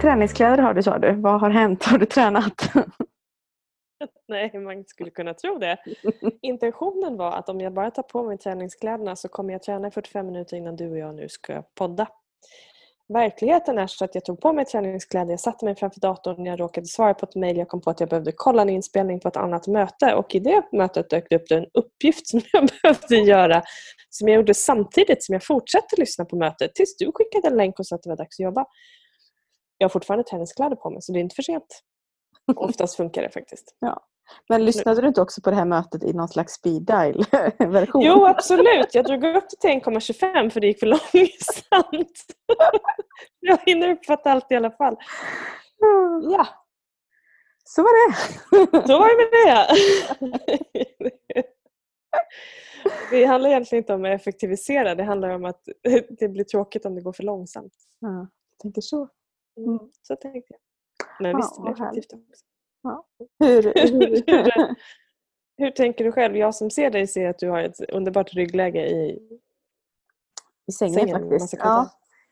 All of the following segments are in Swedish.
träningskläder har du sa du. Vad har hänt? Har du tränat? Nej, man skulle kunna tro det. Intentionen var att om jag bara tar på mig träningskläderna så kommer jag träna i 45 minuter innan du och jag nu ska podda. Verkligheten är så att jag tog på mig träningskläder, jag satte mig framför datorn, jag råkade svara på ett mejl, jag kom på att jag behövde kolla en inspelning på ett annat möte och i det mötet dök det upp en uppgift som jag behövde göra som jag gjorde samtidigt som jag fortsatte lyssna på mötet tills du skickade en länk och sa att det var dags att jobba. Jag har fortfarande träningskläder på mig så det är inte för sent. Oftast funkar det faktiskt. Ja. Men lyssnade du inte också på det här mötet i någon slags speed dial-version? Jo, absolut. Jag drog upp det till 1,25 för det gick för långsamt. Jag hinner uppfatta allt i alla fall. Ja. Så var det. Så var det med det. Det handlar egentligen inte om att effektivisera. Det handlar om att det blir tråkigt om det går för långsamt. Ja, jag tänker så. Mm. Så tänkte jag. Men visst, det blir effektivt också. Ja. Hur, hur, hur, hur tänker du själv? Jag som ser dig ser att du har ett underbart ryggläge i, I sängen, sängen faktiskt. Ja,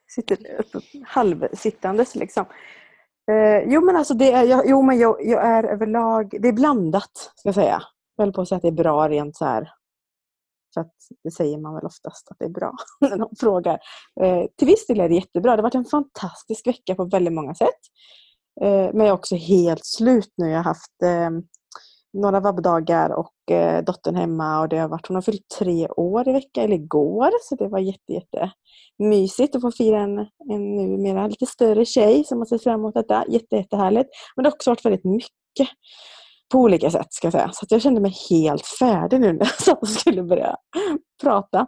sitter upp, halvsittandes liksom. Eh, jo men alltså det är, jag, jo, men jag, jag, är överlag, det är blandat ska jag säga. Jag höll på att säga att det är bra rent så här. För att det säger man väl oftast att det är bra när någon frågar. Eh, till viss del är det jättebra. Det har varit en fantastisk vecka på väldigt många sätt. Eh, men jag är också helt slut nu. Jag har haft eh, några vabbdagar och eh, dottern hemma och det har varit, hon har fyllt tre år i veckan, eller igår, så det var jätte, jätte mysigt att få fira en, en numera lite större tjej som har sett fram emot detta. Jätte, jättehärligt. Men det har också varit väldigt mycket på olika sätt ska jag säga. Så jag kände mig helt färdig nu när jag skulle börja prata.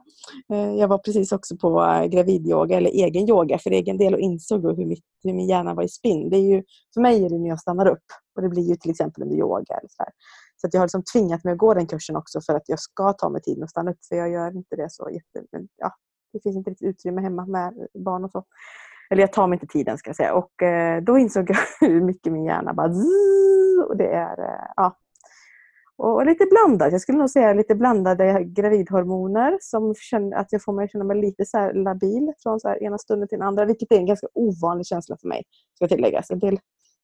Eh, jag var precis också på gravidyoga eller egen yoga för egen del och insåg hur, mitt, hur min hjärna var i spinn. Det är ju, för mig är det när jag stannar upp och det blir ju till exempel under yoga. Eller så här. så att jag har liksom tvingat mig att gå den kursen också för att jag ska ta mig tiden att stanna upp för jag gör inte det så jätte... Men, ja, det finns inte riktigt utrymme hemma med barn och så. Eller jag tar mig inte tiden ska jag säga. Och eh, då insåg jag hur mycket min hjärna bara zzz, och det är eh, ja, och lite blandat. Jag skulle nog säga lite blandade gravidhormoner som känner att jag får mig att känna mig lite så labil från så ena stunden till den andra, vilket är en ganska ovanlig känsla för mig, ska tilläggas. En del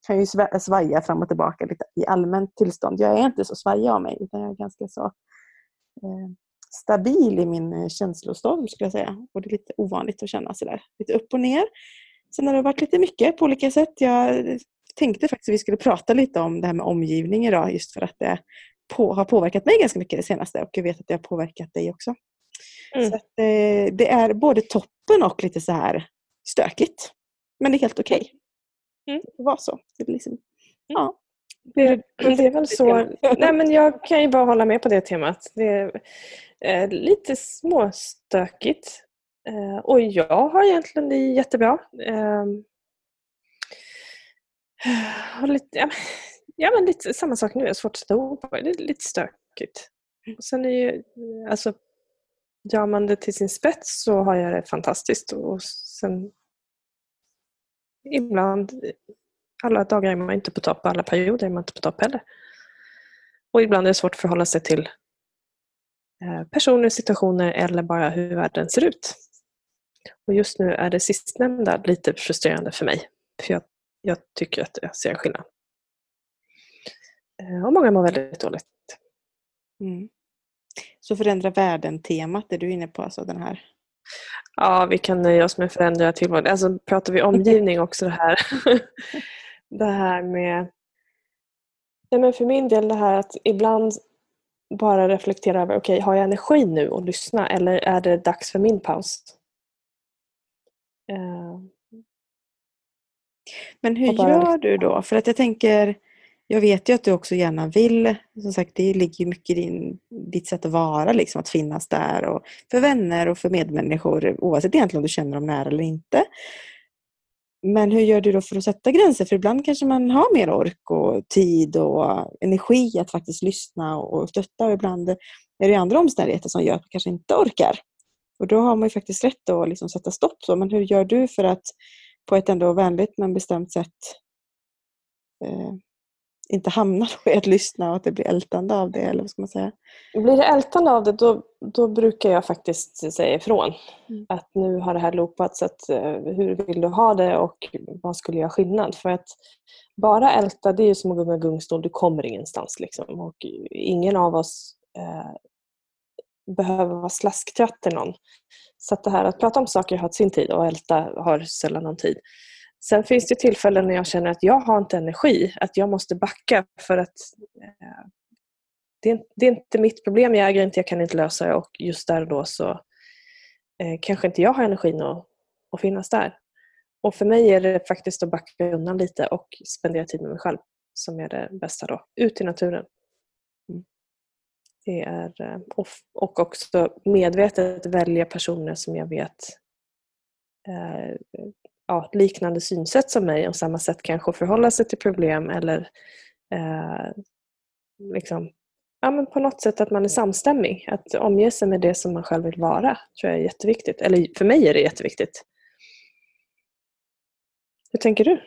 kan ju svaja fram och tillbaka lite i allmänt tillstånd. Jag är inte så svajig av mig, utan jag är ganska så eh, stabil i min eh, känslostorm, skulle jag säga. Och det är lite ovanligt att känna sådär, lite upp och ner. Sen har det varit lite mycket på olika sätt. Jag tänkte faktiskt att vi skulle prata lite om det här med omgivning idag, just för att det på, har påverkat mig ganska mycket det senaste och jag vet att det har påverkat dig också. Mm. Så att, eh, det är både toppen och lite så här stökigt. Men det är helt okej. Okay. Mm. Det var så. Det är liksom, mm. ja. Det, det, är väl så. Nej, men jag kan ju bara hålla med på det temat. Det är eh, lite småstökigt. Eh, och jag har egentligen det jättebra. Eh, lite, ja, ja, men lite samma sak nu. Jag har svårt att sätta ord på det. Det är lite stökigt. Och sen är ju, alltså, gör man det till sin spets så har jag det fantastiskt. Och sen ibland, alla dagar är man inte på topp, alla perioder är man inte på topp heller. Och ibland är det svårt att förhålla sig till eh, personer, situationer eller bara hur världen ser ut. Och just nu är det sistnämnda lite frustrerande för mig. För jag, jag tycker att jag ser skillnad. Eh, och många mår väldigt dåligt. Mm. Så förändra världen-temat är du inne på, alltså den här? Ja, vi kan nöja oss med förändra tillvaron. Alltså pratar vi omgivning också det här. det här med... Ja, men för min del det här att ibland bara reflektera över, okej, okay, har jag energi nu att lyssna eller är det dags för min paus? Uh, men hur gör du då? För att jag tänker, jag vet ju att du också gärna vill, som sagt det ligger mycket i din, ditt sätt att vara, liksom, att finnas där och för vänner och för medmänniskor oavsett egentligen om du känner dem nära eller inte. Men hur gör du då för att sätta gränser? För ibland kanske man har mer ork och tid och energi att faktiskt lyssna och stötta och ibland är det andra omständigheter som gör att man kanske inte orkar. Och då har man ju faktiskt rätt att liksom sätta stopp. Så. Men hur gör du för att på ett ändå vänligt men bestämt sätt eh, inte hamnar i att lyssna och att det blir ältande av det? Eller vad ska man säga? Blir det ältande av det då, då brukar jag faktiskt säga ifrån. Mm. Att nu har det här loopats, att, uh, hur vill du ha det och vad skulle göra skillnad? För att bara älta det är som att gå med gungstol, du kommer ingenstans. Liksom. Och ingen av oss uh, behöver vara slasktrött till någon. Så att det här att prata om saker har sin tid och älta har sällan någon tid. Sen finns det tillfällen när jag känner att jag har inte energi, att jag måste backa för att eh, det, är, det, är, inte mitt problem, jag äger inte, jag kan inte lösa det och just där och då så eh, kanske inte jag har energin att, att finnas där. Och för mig är det faktiskt att backa undan lite och spendera tid med mig själv som är det bästa då. Ut i naturen. Det är, eh, och också medvetet välja personer som jag vet eh, ja, liknande synsätt som mig och samma sätt kanske att förhålla sig till problem eller eh, liksom, ja, men på något sätt att man är samstämmig. Att omge sig med det som man själv vill vara tror jag är jätteviktigt. Eller för mig är det jätteviktigt. Hur tänker du?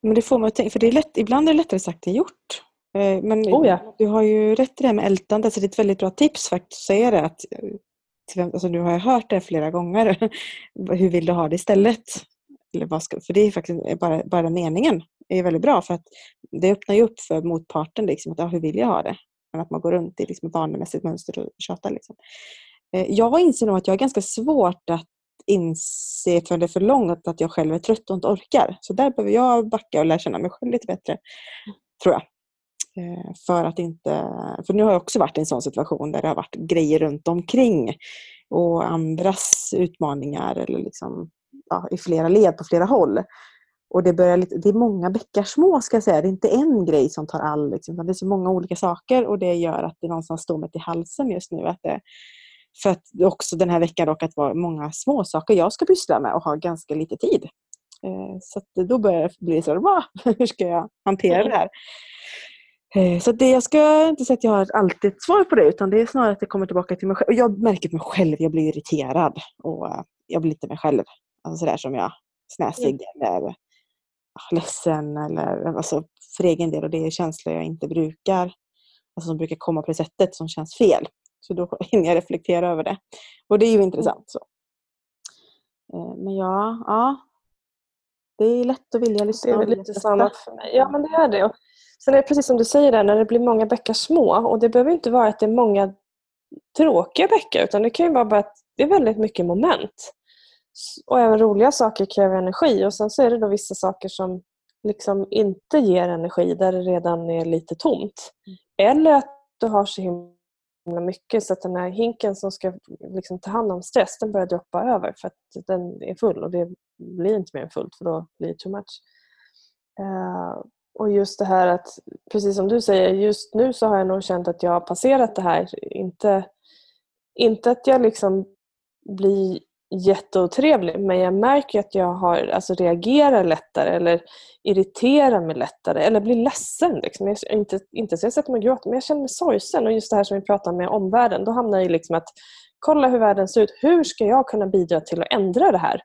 Men det får man tänka, för det är lätt, ibland är det lättare sagt än gjort. Eh, men oh ja. du har ju rätt i det här med ältande, så det är ett väldigt bra tips faktiskt att säga det. Att alltså nu har jag hört det flera gånger. Hur vill du ha det istället? Eller vad ska, för det är faktiskt bara, bara meningen är väldigt bra för att det öppnar ju upp för motparten. Liksom, att, ja, hur vill jag ha det? Men att man går runt i liksom, ett vanemässigt mönster och tjatar. Liksom. Eh, jag inser nog att jag har ganska svårt att inse för det är för långt att jag själv är trött och inte orkar. Så där behöver jag backa och lära känna mig själv lite bättre. Tror jag. Eh, för att inte, för nu har jag också varit i en sån situation där det har varit grejer runt omkring och andras utmaningar eller liksom, ja, i flera led på flera håll. Och det, börjar lite, det är många bäckar små ska jag säga. Det är inte en grej som tar all. Liksom, det är så många olika saker och det gör att det någonstans står mig till halsen just nu. Att det, för att också den här veckan råkat vara många små saker jag ska pyssla med och ha ganska lite tid. Eh, så då börjar det bli så här, hur ska jag hantera det här? Eh, så det, jag ska inte säga att jag har alltid ett svar på det utan det är snarare att det kommer tillbaka till mig själv. Jag märker mig själv, jag blir irriterad och eh, jag blir lite mig själv. Alltså sådär som jag, snäsig mm. eller ah, ledsen eller alltså för egen del och det är känslor jag inte brukar, alltså som brukar komma på det sättet som känns fel. Så då hinner jag reflektera över det. Och det är ju mm. intressant. Så. Eh, men ja, ja, det är lätt att vilja lyssna. Det är lite samma för mig. Ja men det är det. Sen är det precis som du säger där, när det blir många bäckar små. Och det behöver inte vara att det är många tråkiga bäckar utan det kan ju vara bara att det är väldigt mycket moment. Och även roliga saker kräver energi och sen så är det då vissa saker som liksom inte ger energi där det redan är lite tomt. Mm. Eller att du har så himla mycket så att den här hinken som ska liksom ta hand om stress den börjar droppa över för att den är full och det blir inte mer än fullt för då blir det too much. Uh, och just det här att, precis som du säger, just nu så har jag nog känt att jag har passerat det här. Inte, inte att jag liksom blir jätteotrevlig men jag märker att jag har, alltså reagerar lättare eller irriterar mig lättare eller blir ledsen. Liksom. Jag, inte, inte så jag sätter mig och gråter men jag känner mig sorgsen och just det här som vi pratar med omvärlden då hamnar jag i liksom att kolla hur världen ser ut. Hur ska jag kunna bidra till att ändra det här?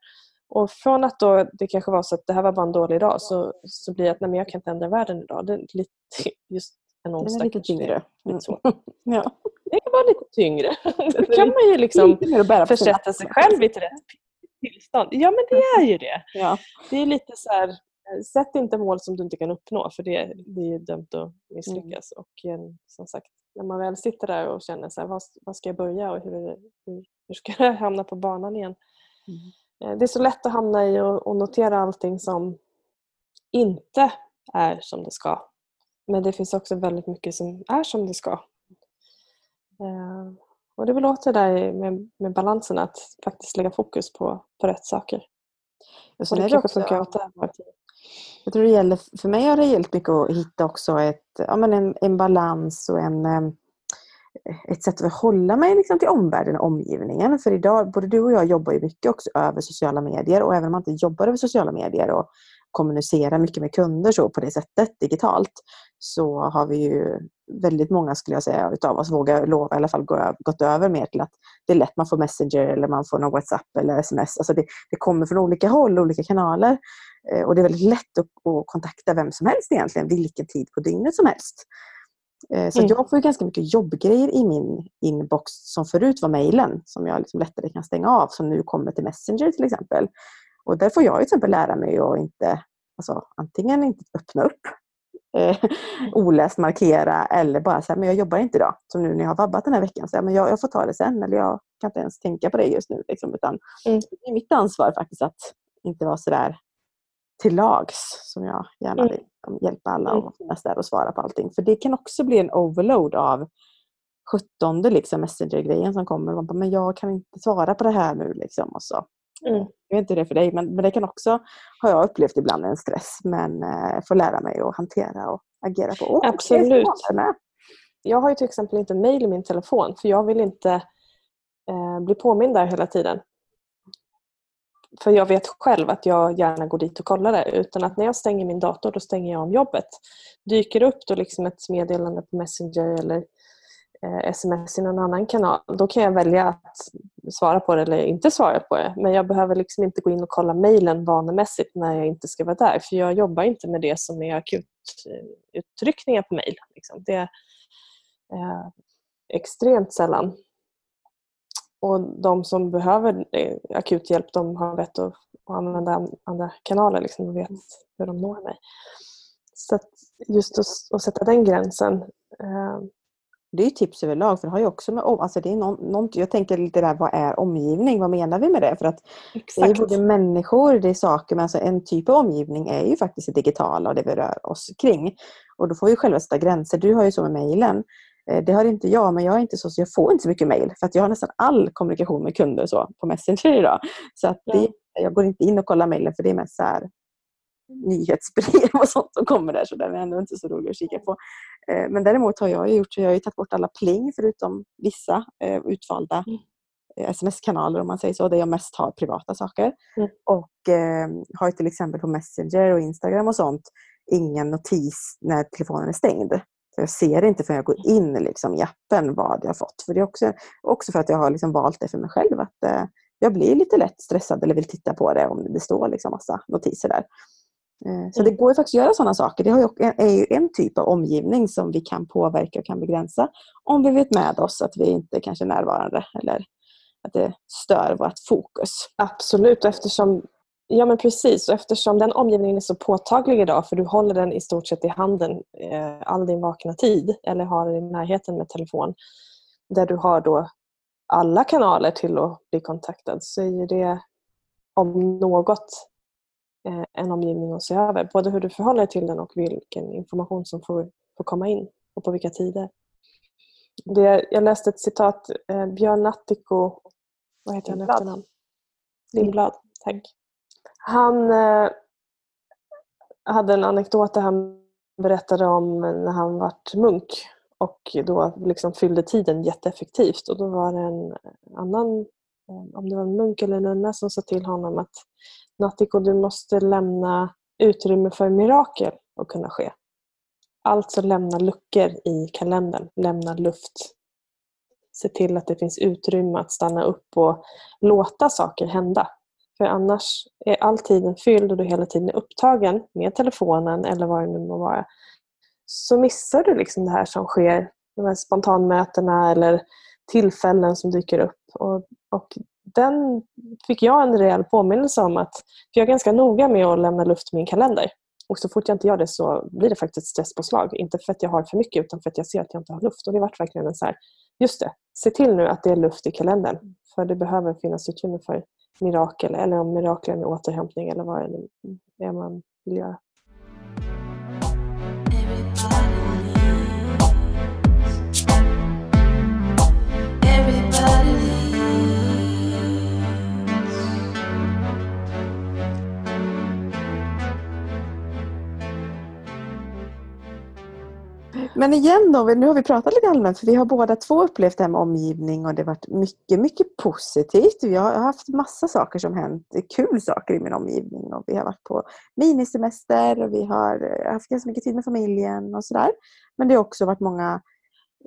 Och från att då det kanske var så att det här var bara en dålig dag så, så blir det att nej, men jag kan inte ändra världen idag. Det är lite, just en onsdag. Det är lite tyngre. Lite så. ja. Det kan vara lite tyngre. Då kan man ju liksom försätta sig själv i ett rätt tillstånd. Ja men det är ju det. Ja. Det är lite så här, sätt inte mål som du inte kan uppnå för det, det är ju dömt att misslyckas. Mm. Och eh, som sagt, när man väl sitter där och känner så här, var, var ska jag börja och hur, hur, hur ska jag hamna på banan igen? Mm. Eh, det är så lätt att hamna i och notera allting som inte är som det ska. Men det finns också väldigt mycket som är som det ska. Eh, och det är väl åter där med, med balansen att faktiskt lägga fokus på, på rätt saker. Och det kanske funkar åt det Jag tror det gäller, för mig har det hjälpt mycket att hitta också ett, ja, men en, en balans och en eh, ett sätt att hålla mig liksom till omvärlden och omgivningen. För idag, både du och jag jobbar ju mycket också över sociala medier och även om man inte jobbar över sociala medier och kommunicerar mycket med kunder så på det sättet digitalt så har vi ju väldigt många skulle jag säga utav oss vågar lova i alla fall gått över mer till att det är lätt man får Messenger eller man får någon WhatsApp eller sms. Alltså det, det kommer från olika håll, olika kanaler. Eh, och det är väldigt lätt att, att, kontakta vem som helst egentligen, vilken tid på dygnet som helst. Eh, så mm. jag får ganska mycket jobbgrejer i min inbox som förut var mejlen som jag liksom lättare kan stänga av, som nu kommer till Messenger till exempel. Och där får jag till exempel lära mig att inte, alltså, antingen inte öppna upp eh, oläst markera eller bara säga men jag jobbar inte idag. Som nu när jag har vabbat den här veckan. Så men jag, jag får ta det sen eller jag kan inte ens tänka på det just nu. Liksom, utan mm. Det är mitt ansvar faktiskt att inte vara sådär till lags som jag gärna mm. vill mm. Hjälpa alla och finnas där och svara på allting. För det kan också bli en overload av sjuttonde liksom messenger-grejen som kommer. Och man bara, men jag kan inte svara på det här nu. Liksom, och så. Mm. Jag vet inte det för dig, men, men det kan också, har jag upplevt ibland, en stress. Men eh, får lära mig att hantera och agera på. Oh, Absolut. Jag har ju till exempel inte mail i min telefon för jag vill inte eh, bli påmind där hela tiden. För jag vet själv att jag gärna går dit och kollar det. Utan att när jag stänger min dator, då stänger jag om jobbet. Dyker upp då liksom ett meddelande på Messenger eller eh, sms i någon annan kanal, då kan jag välja att svara på det eller inte svara på det. Men jag behöver liksom inte gå in och kolla mejlen vanemässigt när jag inte ska vara där. För jag jobbar inte med det som är akututryckningar på mejl. Liksom. Det är eh, extremt sällan. Och de som behöver eh, akut hjälp de har vett att, använda andra kanaler liksom, och vet hur de når mig. Så just att, att, sätta den gränsen eh, det är tips överlag, för det har ju också med alltså det är någon, någon, Jag tänker lite där, vad är omgivning? Vad menar vi med det? För att Exakt. det är både människor, det är saker, men alltså en typ av omgivning är ju faktiskt det digitala och det vi rör oss kring. Och då får vi själva sätta gränser. Du har ju så med mejlen. Eh, det har inte jag, men jag är inte så, så jag får inte så mycket mejl. För att jag har nästan all kommunikation med kunder så, på Messenger idag. Så att det, jag går inte in och kollar mejlen för det är mest så här, nyhetsbrev och sånt som kommer där så den är ändå inte så rolig att kika på. Eh, men däremot har jag gjort så jag har tagit bort alla pling förutom vissa eh, utvalda mm. sms-kanaler om man säger så, där jag mest har privata saker. Mm. Och eh, har till exempel på Messenger och Instagram och sånt ingen notis när telefonen är stängd. Jag ser inte förrän jag går in liksom, i appen vad jag har fått. För det är också, också för att jag har liksom valt det för mig själv. att eh, Jag blir lite lätt stressad eller vill titta på det om det står liksom massa notiser där. Eh, så det mm. går ju faktiskt att göra sådana saker. Det är ju en typ av omgivning som vi kan påverka och kan begränsa om vi vet med oss att vi inte kanske är närvarande eller att det stör vårt fokus. Absolut, eftersom, ja men precis. Och eftersom den omgivningen är så påtaglig idag för du håller den i stort sett i handen eh, all din vakna tid eller har den i närheten med telefon där du har då alla kanaler till att bli kontaktad så är det om något Eh, en omgivning att se över. Både hur du förhåller dig till den och vilken information som får, får komma in och på vilka tider. Det, jag läste ett citat, eh, Björn Nattiko, vad heter han efternamn? Lindblad, tack. Han eh, hade en anekdot där han berättade om när han vart munk och då liksom fyllde tiden jätteeffektivt. Och då var det en annan, eh, om det var en munk eller en nunna som sa till honom att Natthiko, du måste lämna utrymme för mirakel att kunna ske. Alltså lämna luckor i kalendern, lämna luft. Se till att det finns utrymme att stanna upp och låta saker hända. För annars är all tiden fylld och du hela tiden är upptagen med telefonen eller vad det nu må vara. Så missar du liksom det här som sker, de här spontanmötena eller tillfällen som dyker upp. Och, och den fick jag en rejäl påminnelse om att för jag är ganska noga med att lämna luft i min kalender. Och så fort jag inte gör det så blir det faktiskt stresspåslag. Inte för att jag har för mycket utan för att jag ser att jag inte har luft. Och det vart verkligen en så här, just det, se till nu att det är luft i kalendern. För det behöver finnas utrymme för mirakel eller om miraklen är återhämtning eller vad det är man vill göra. Men igen då, nu har vi pratat lite allmänt för vi har båda två upplevt det här med omgivning och det har varit mycket, mycket positivt. Vi har haft massa saker som hänt, kul saker i min omgivning och vi har varit på minisemester och vi har eh, haft ganska mycket tid med familjen och sådär. Men det har också varit många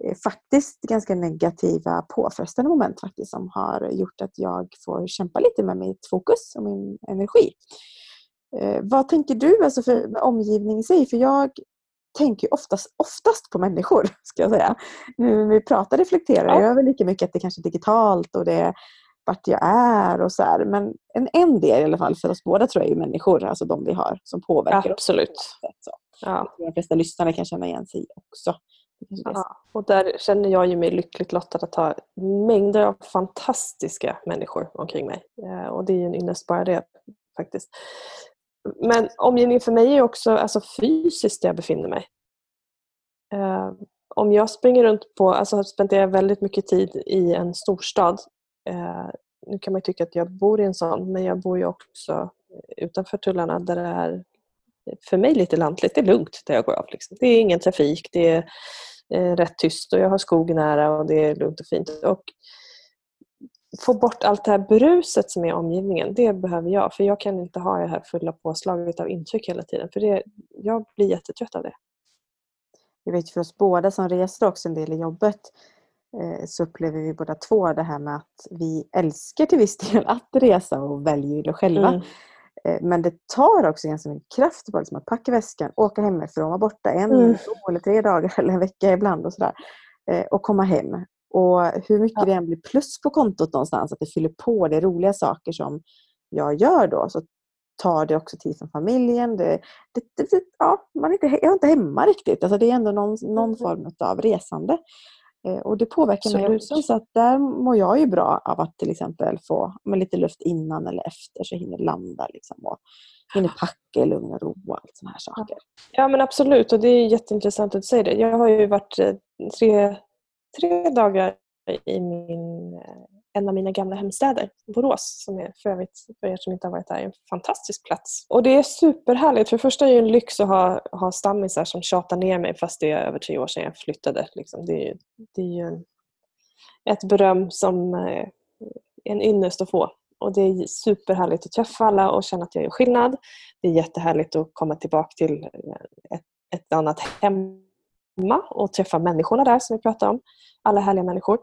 eh, faktiskt ganska negativa påfrestande moment faktiskt som har gjort att jag får kämpa lite med mitt fokus och min energi. Eh, vad tänker du alltså för med omgivning i sig? För jag tänker oftast, oftast på människor, ska jag säga. Nu när vi pratar reflekterar ja. jag över lika mycket att det kanske är digitalt och det är vart jag är och så här. Men en, en del i alla fall för oss båda tror jag är människor, alltså de vi har som påverkar Absolut. oss. Absolut. Ja. De flesta lyssnare kan känna igen sig också. Ja, och där känner jag ju mig lyckligt lottad att ha mängder av fantastiska människor omkring mig. Eh, och det är ju en ynnest bara det faktiskt. Men omgivningen för mig är också alltså fysiskt där jag befinner mig. Eh, om jag springer runt på, alltså spenderar väldigt mycket tid i en storstad. Eh, nu kan man tycka att jag bor i en sån, men jag bor ju också utanför tullarna där det är för mig lite lantligt. Det är lugnt där jag går av. Liksom. Det är ingen trafik, det är eh, rätt tyst och jag har skog nära och det är lugnt och fint. Och få bort allt det här bruset som är omgivningen, det behöver jag. För jag kan inte ha det här fulla påslaget av intryck hela tiden. För det, jag blir jättetrött av det. Jag vet för oss båda som reser också en del i jobbet eh, så upplever vi båda två det här med att vi älskar till viss del att resa och väljer det själva. Mm. Eh, men det tar också ganska mycket kraft bara liksom att packa väskan, åka hemifrån, vara borta en, mm. två eller tre dagar eller en vecka ibland och sådär. Eh, och komma hem. Och hur mycket ja. det än blir plus på kontot någonstans, att det fyller på, det roliga saker som jag gör då, så tar det också tid från familjen. Det, det, det, ja, man är inte, jag är inte hemma riktigt. Alltså det är ändå någon, någon mm. form av resande. Eh, och det påverkar Absolut. mig också. Så att där mår jag ju bra av att till exempel få med lite luft innan eller efter så jag hinner landa. Liksom, och hinner packa i lugn och ro och allt sådana här saker. Ja men absolut och det är jätteintressant att du säger det. Jag har ju varit eh, tre, tre dagar i min, eh, en av mina gamla hemstäder, Borås, som är för övrigt, för er som inte har varit där, en fantastisk plats. Och det är superhärligt. För det första är det en lyx att ha, ha stammisar som tjatar ner mig fast det är över tre år sedan jag flyttade. Liksom. Det är, det är ju en, ett beröm som är en ynnest att få. Och det är superhärligt att träffa alla och känna att jag gör skillnad. Det är jättehärligt att komma tillbaka till eh, ett, ett annat hem och träffa människorna där som vi pratade om. Alla härliga människor.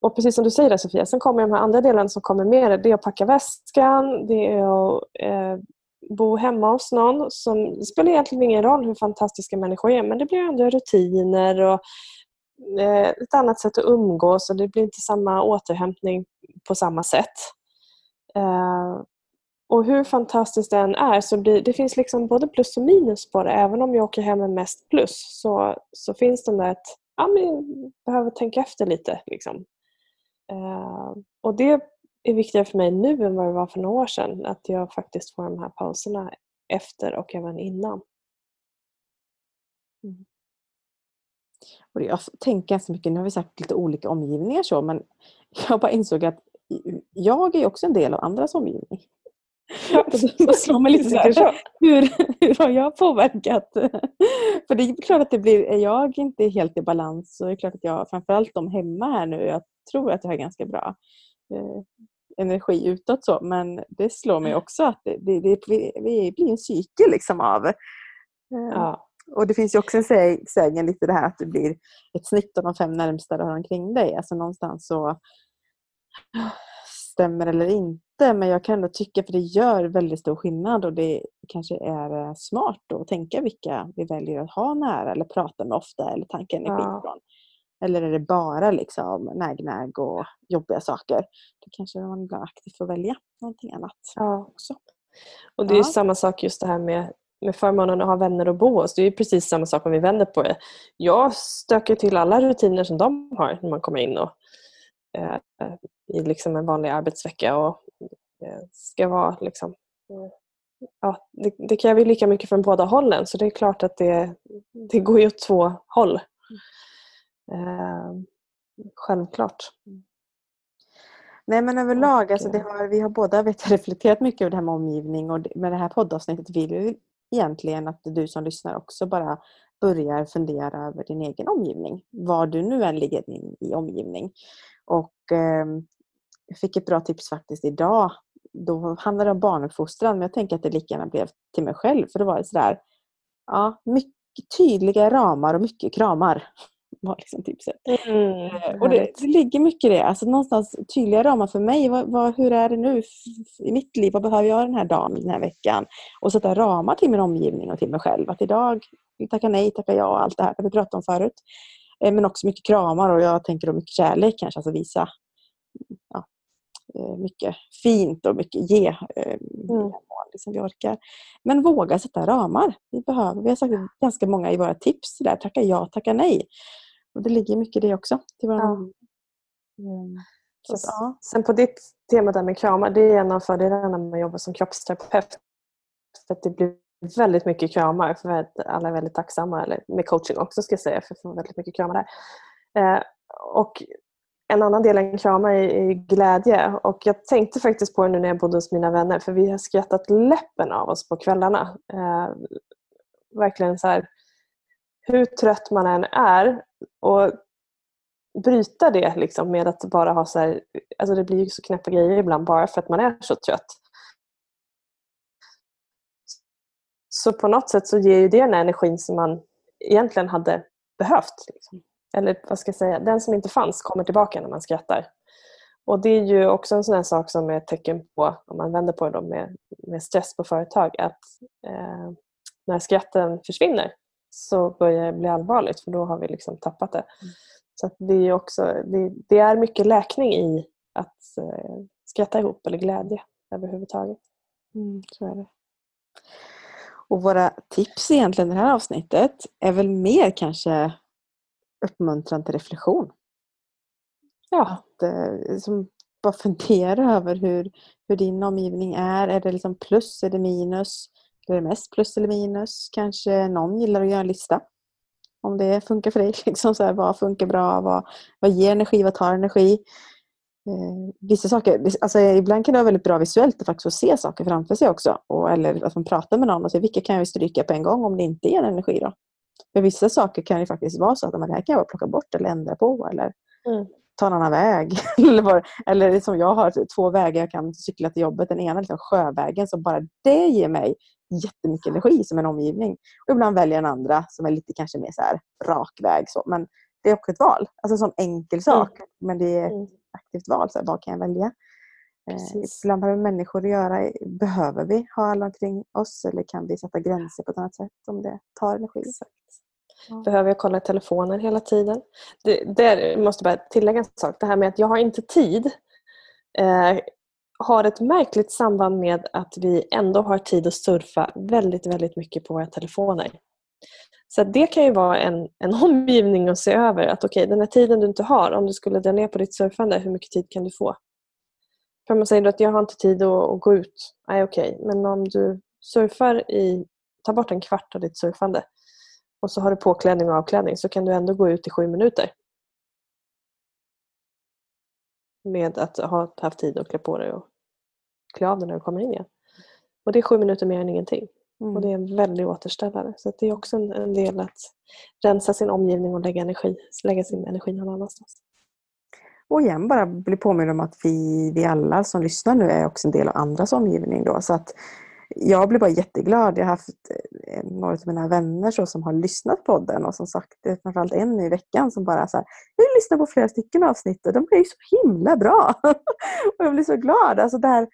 Och precis som du säger där Sofia, sen kommer de här andra delarna som kommer med det. Det är att packa väskan, det är att eh, bo hemma hos någon. Som, det spelar egentligen ingen roll hur fantastiska människor är men det blir ändå rutiner och eh, ett annat sätt att umgås och det blir inte samma återhämtning på samma sätt. Eh, och hur fantastiskt det än är så blir, det finns liksom både plus och minus på det. Även om jag åker hem med mest plus så, så finns det där att ja, men jag behöver tänka efter lite. Liksom. Uh, och det är viktigare för mig nu än vad det var för några år sedan. Att jag faktiskt får de här pauserna efter och även innan. Mm. Och jag tänker ganska mycket, nu har vi sagt lite olika omgivningar så, men jag bara insåg att jag är också en del av andras omgivning. Ja, det slår mig lite så här, hur, hur har jag påverkat? För det är klart att det blir, är jag inte helt i balans så är det klart att jag, framförallt de hemma här nu, jag tror att jag har ganska bra eh, energi utåt så, men det slår mig också att det, det, det, vi blir en cykel liksom av eh, ja. Och det finns ju också en sägen lite det här att det blir ett snitt av de fem närmsta du har omkring dig. Alltså någonstans så stämmer eller inte men jag kan ändå tycka för det gör väldigt stor skillnad och det kanske är eh, smart då att tänka vilka vi väljer att ha nära eller prata med ofta eller tanka energi ja. från. Eller är det bara liksom näg-näg och jobbiga saker? Då kanske man ibland aktivt får välja någonting annat ja. också. Och det är ja. samma sak just det här med, med förmånen att ha vänner och bo hos. Det är precis samma sak om vi vänder på det. Jag stökar till alla rutiner som de har när man kommer in och, eh, i liksom en vanlig arbetsvecka och eh, ska vara liksom, eh, ja, det, det kräver lika mycket från båda hållen så det är klart att det, det går ju åt två håll. Eh, självklart. Nej men överlag, alltså det har, vi har båda vet, reflekterat mycket över det här med omgivning och med det här poddavsnittet vill vi egentligen att du som lyssnar också bara börjar fundera över din egen omgivning. Var du nu än ligger i, i omgivning. Och eh, jag fick ett bra tips faktiskt idag. Då handlade det om barnuppfostran men jag tänker att det lika gärna blev till mig själv för det var sådär ja, mycket tydliga ramar och mycket kramar. var liksom tipset. Mm, Eh, och det, det ligger mycket i det. Alltså någonstans tydliga ramar för mig. Vad, vad, hur är det nu i mitt liv? Vad behöver jag den här dagen, den här veckan? Och sätta ramar till min omgivning och till mig själv. Att idag tacka nej, tacka ja och allt det här det vi pratade om förut. Eh, Men också mycket kramar och jag tänker då mycket kärlek kanske. Alltså visa ja, mycket fint och mycket ge. eh, Mm. Liksom vi orkar. Men våga sätta ramar. Vi, behöver, vi har sagt ganska många i våra tips där. Tacka ja, tacka nej. Och det ligger mycket i det också. Till våra Ja. Mm. Så att, ja. Sen på ditt tema där med kramar, det är en av fördelarna när man jobbar som kroppsterapeut. För att det blir väldigt mycket kramar för att alla är väldigt tacksamma, eller med coaching också ska jag säga, för att få väldigt mycket kramar där. Eh, och en annan del än krama är, glädje. Och jag tänkte faktiskt på det nu när jag bodde hos mina vänner, för vi har skrattat läppen av oss på kvällarna. Eh, verkligen så här, hur trött man än är och bryta det liksom med att bara ha så här, alltså det blir ju så knäppa grejer ibland bara för att man är så trött. Så på något sätt så ger ju det den här energin som man egentligen hade behövt. Liksom. Eller vad ska jag säga, den som inte fanns kommer tillbaka när man skrattar. Och det är ju också en sån här sak som är ett tecken på, om man vänder på det med, med stress på företag, att eh, när skratten försvinner så börjar det bli allvarligt för då har vi liksom tappat det. Så att det, är också, det, det är mycket läkning i att eh, skratta ihop eller glädje överhuvudtaget. Mm, så är det. Och våra tips egentligen i det här avsnittet är väl mer kanske uppmuntran till reflektion. Ja, Att, eh, som bara fundera över hur, hur din omgivning är. Är det liksom plus, är det minus? Är det mest plus eller minus? Kanske någon gillar att göra en lista. Om det funkar för dig. Liksom så här, vad funkar bra? Vad, vad ger energi? Vad tar energi? Eh, vissa saker, alltså ibland kan det vara väldigt bra visuellt att faktiskt se saker framför sig också. Och, eller att man pratar med någon och säger vilka kan jag stryka på en gång om det inte ger energi. Då? För vissa saker kan ju faktiskt vara så att men det här kan jag bara plocka bort eller ändra på. Eller Mm. ta en annan väg. eller, bara, eller som jag har två vägar jag kan cykla till jobbet. Den ena är liksom sjövägen som bara det ger mig jättemycket energi som en omgivning. Och ibland väljer jag en andra som är lite kanske mer så här rak väg. Så. Men det är också ett val. Alltså en sån enkel sak. Men det är ett Mm. aktivt val. Så här, vad kan jag välja? Precis. ibland har vi människor att göra. Behöver vi ha alla omkring oss eller kan vi sätta gränser på ett annat sätt om det tar energi? Exakt. Behöver jag kolla telefonen hela tiden? Det, där måste bara tillägga en sak. Det här med att jag har inte tid eh, har ett märkligt samband med att vi ändå har tid att surfa väldigt, väldigt mycket på våra telefoner. Så det kan ju vara en, en omgivning att se över. Att okej, den här tiden du inte har, om du skulle dra ner på ditt surfande, hur mycket tid kan du få? För man säger att jag har inte tid att, att gå ut. Nej, okej. Men om du surfar i, ta bort en kvart av ditt surfande och så har du påklädning och avklädning så kan du ändå gå ut i sju minuter. Med att ha haft tid att klä på dig och klä av dig när du kommer in igen. Och det är sju minuter mer än ingenting. Mm. Och det är en väldig återställare. Så det är också en, en del att rensa sin omgivning och lägga, energi, lägga sin energi någon annanstans. Och igen bara bli påminn om att vi, vi alla som lyssnar nu är också en del av andras omgivning. Då. Så att jag blir bara jätteglad. Jag har haft eh, några av mina vänner så som har lyssnat på podden och som sagt, det är framförallt en i veckan som bara så här, jag lyssnar på flera stycken avsnitt och de blir så himla bra. och jag blir så glad. Alltså det, här,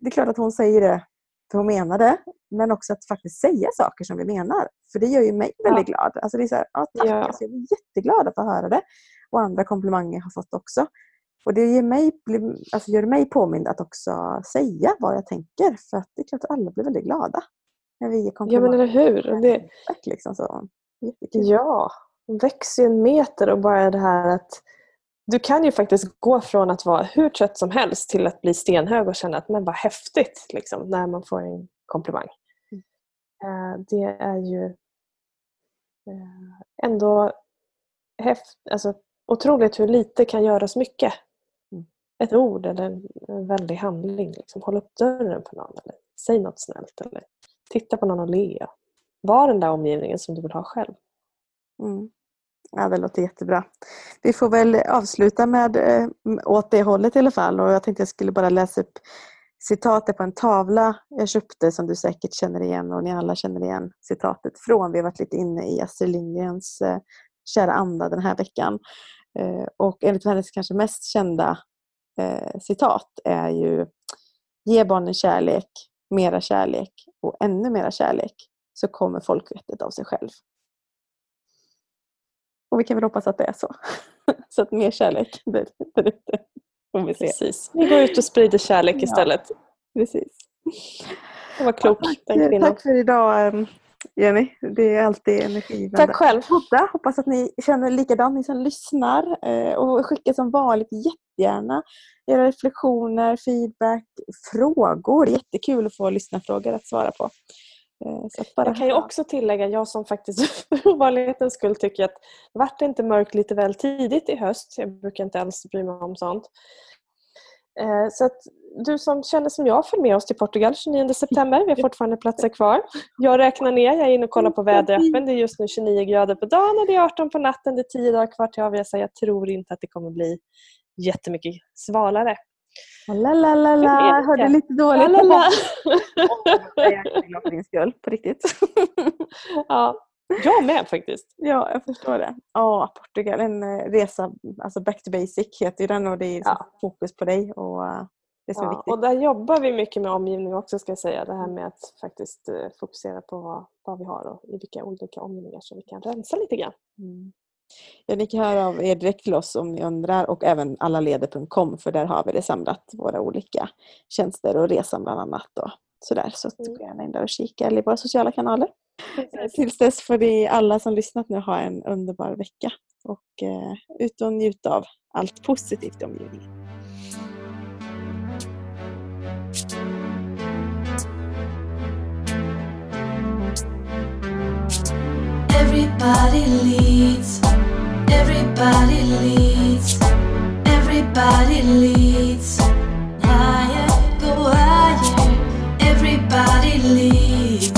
det är klart att hon säger det för hon menar det, men också att faktiskt säga saker som vi menar. För det gör ju mig väldigt glad. Alltså det är så här, ja, tack, Ja. alltså jag blir jätteglad att få höra det. Och andra komplimanger har fått också. Och det ger mig, alltså gör mig påmind att också säga vad jag tänker. För att det är klart att alla blir väldigt glada. När vi ger Ja komplimanger. men eller hur. Det, liksom så. Jättekul. ja, växer ju en meter och bara det här att du kan ju faktiskt gå från att vara hur trött som helst till att bli stenhög och känna att men vad häftigt liksom, när man får en komplimang. Mm. Eh, Det är ju eh, ändå häft, alltså, otroligt hur lite kan göra så mycket. Mm. Ett ord eller en, en väldig handling. Liksom. Håll upp dörren för någon eller säg något snällt eller titta på någon och le. Var den där omgivningen som du vill ha själv. Mm. Ja, det låter jättebra. Vi får väl avsluta med eh, åt det hållet i alla fall. Och jag tänkte jag skulle bara läsa upp citatet på en tavla jag köpte som du säkert känner igen och ni alla känner igen citatet från. Vi har varit lite inne i Astrid Lindgrens eh, kära anda den här veckan. Eh, och enligt hennes kanske mest kända eh, citat är ju Ge barnen kärlek, mera kärlek och ännu mera kärlek så kommer folkvettet av sig själv. Och vi kan väl hoppas att det är så. så att mer kärlek där ute. vi Precis. Vi går ut och sprider kärlek istället. Ja, precis. Det var klokt, ja, tack, tack för idag ehm, Jenny. Det är alltid energi. Tack själv. Podda. Hoppas att ni känner likadant, ni som lyssnar. Eh, och skicka som vanligt jättegärna era reflektioner, feedback, frågor. Jättekul att få lyssnarfrågor att svara på. Eh, jag kan ju också tillägga, jag som faktiskt för ovanlighetens skull tycker att vart det inte mörkt lite väl tidigt i höst? Jag brukar inte alls bry mig om sånt. Eh, så att du som känner som jag, följ med oss till Portugal 29 september. Vi har fortfarande platser kvar. Jag räknar ner, jag är inne och kollar på väderappen. Det är just nu 29 grader på dagen och det är 18 på natten. Det är 10 dagar kvar till avresa. Jag tror inte att det kommer bli jättemycket svalare. La, la, la, la. Jag hörde lite dåligt. La, la, la. jag är glad för din skull, på riktigt. ja, jag med faktiskt. Ja, jag förstår det. Ja, Portugal, en eh, resa, alltså back to basic heter ju den och det är ja. fokus på dig. Och, eh, det som ja, är viktigt. och där jobbar vi mycket med omgivning också ska jag säga. Det här med att faktiskt eh, fokusera på vad, vad vi har och i vilka olika omgivningar som vi kan rensa lite grann. Mm. Ja, ni kan höra av er direkt till oss om ni undrar och även allaleder.com för där har vi det samlat, våra olika tjänster och resan bland annat. Och sådär. Så mm. gå gärna in där och kika eller i våra sociala kanaler. Tills dess får ni alla som lyssnat nu ha en underbar vecka och eh, ut och njut av allt positivt i omgivningen. Everybody leads Everybody leads, everybody leads. Higher, go higher. Everybody leads,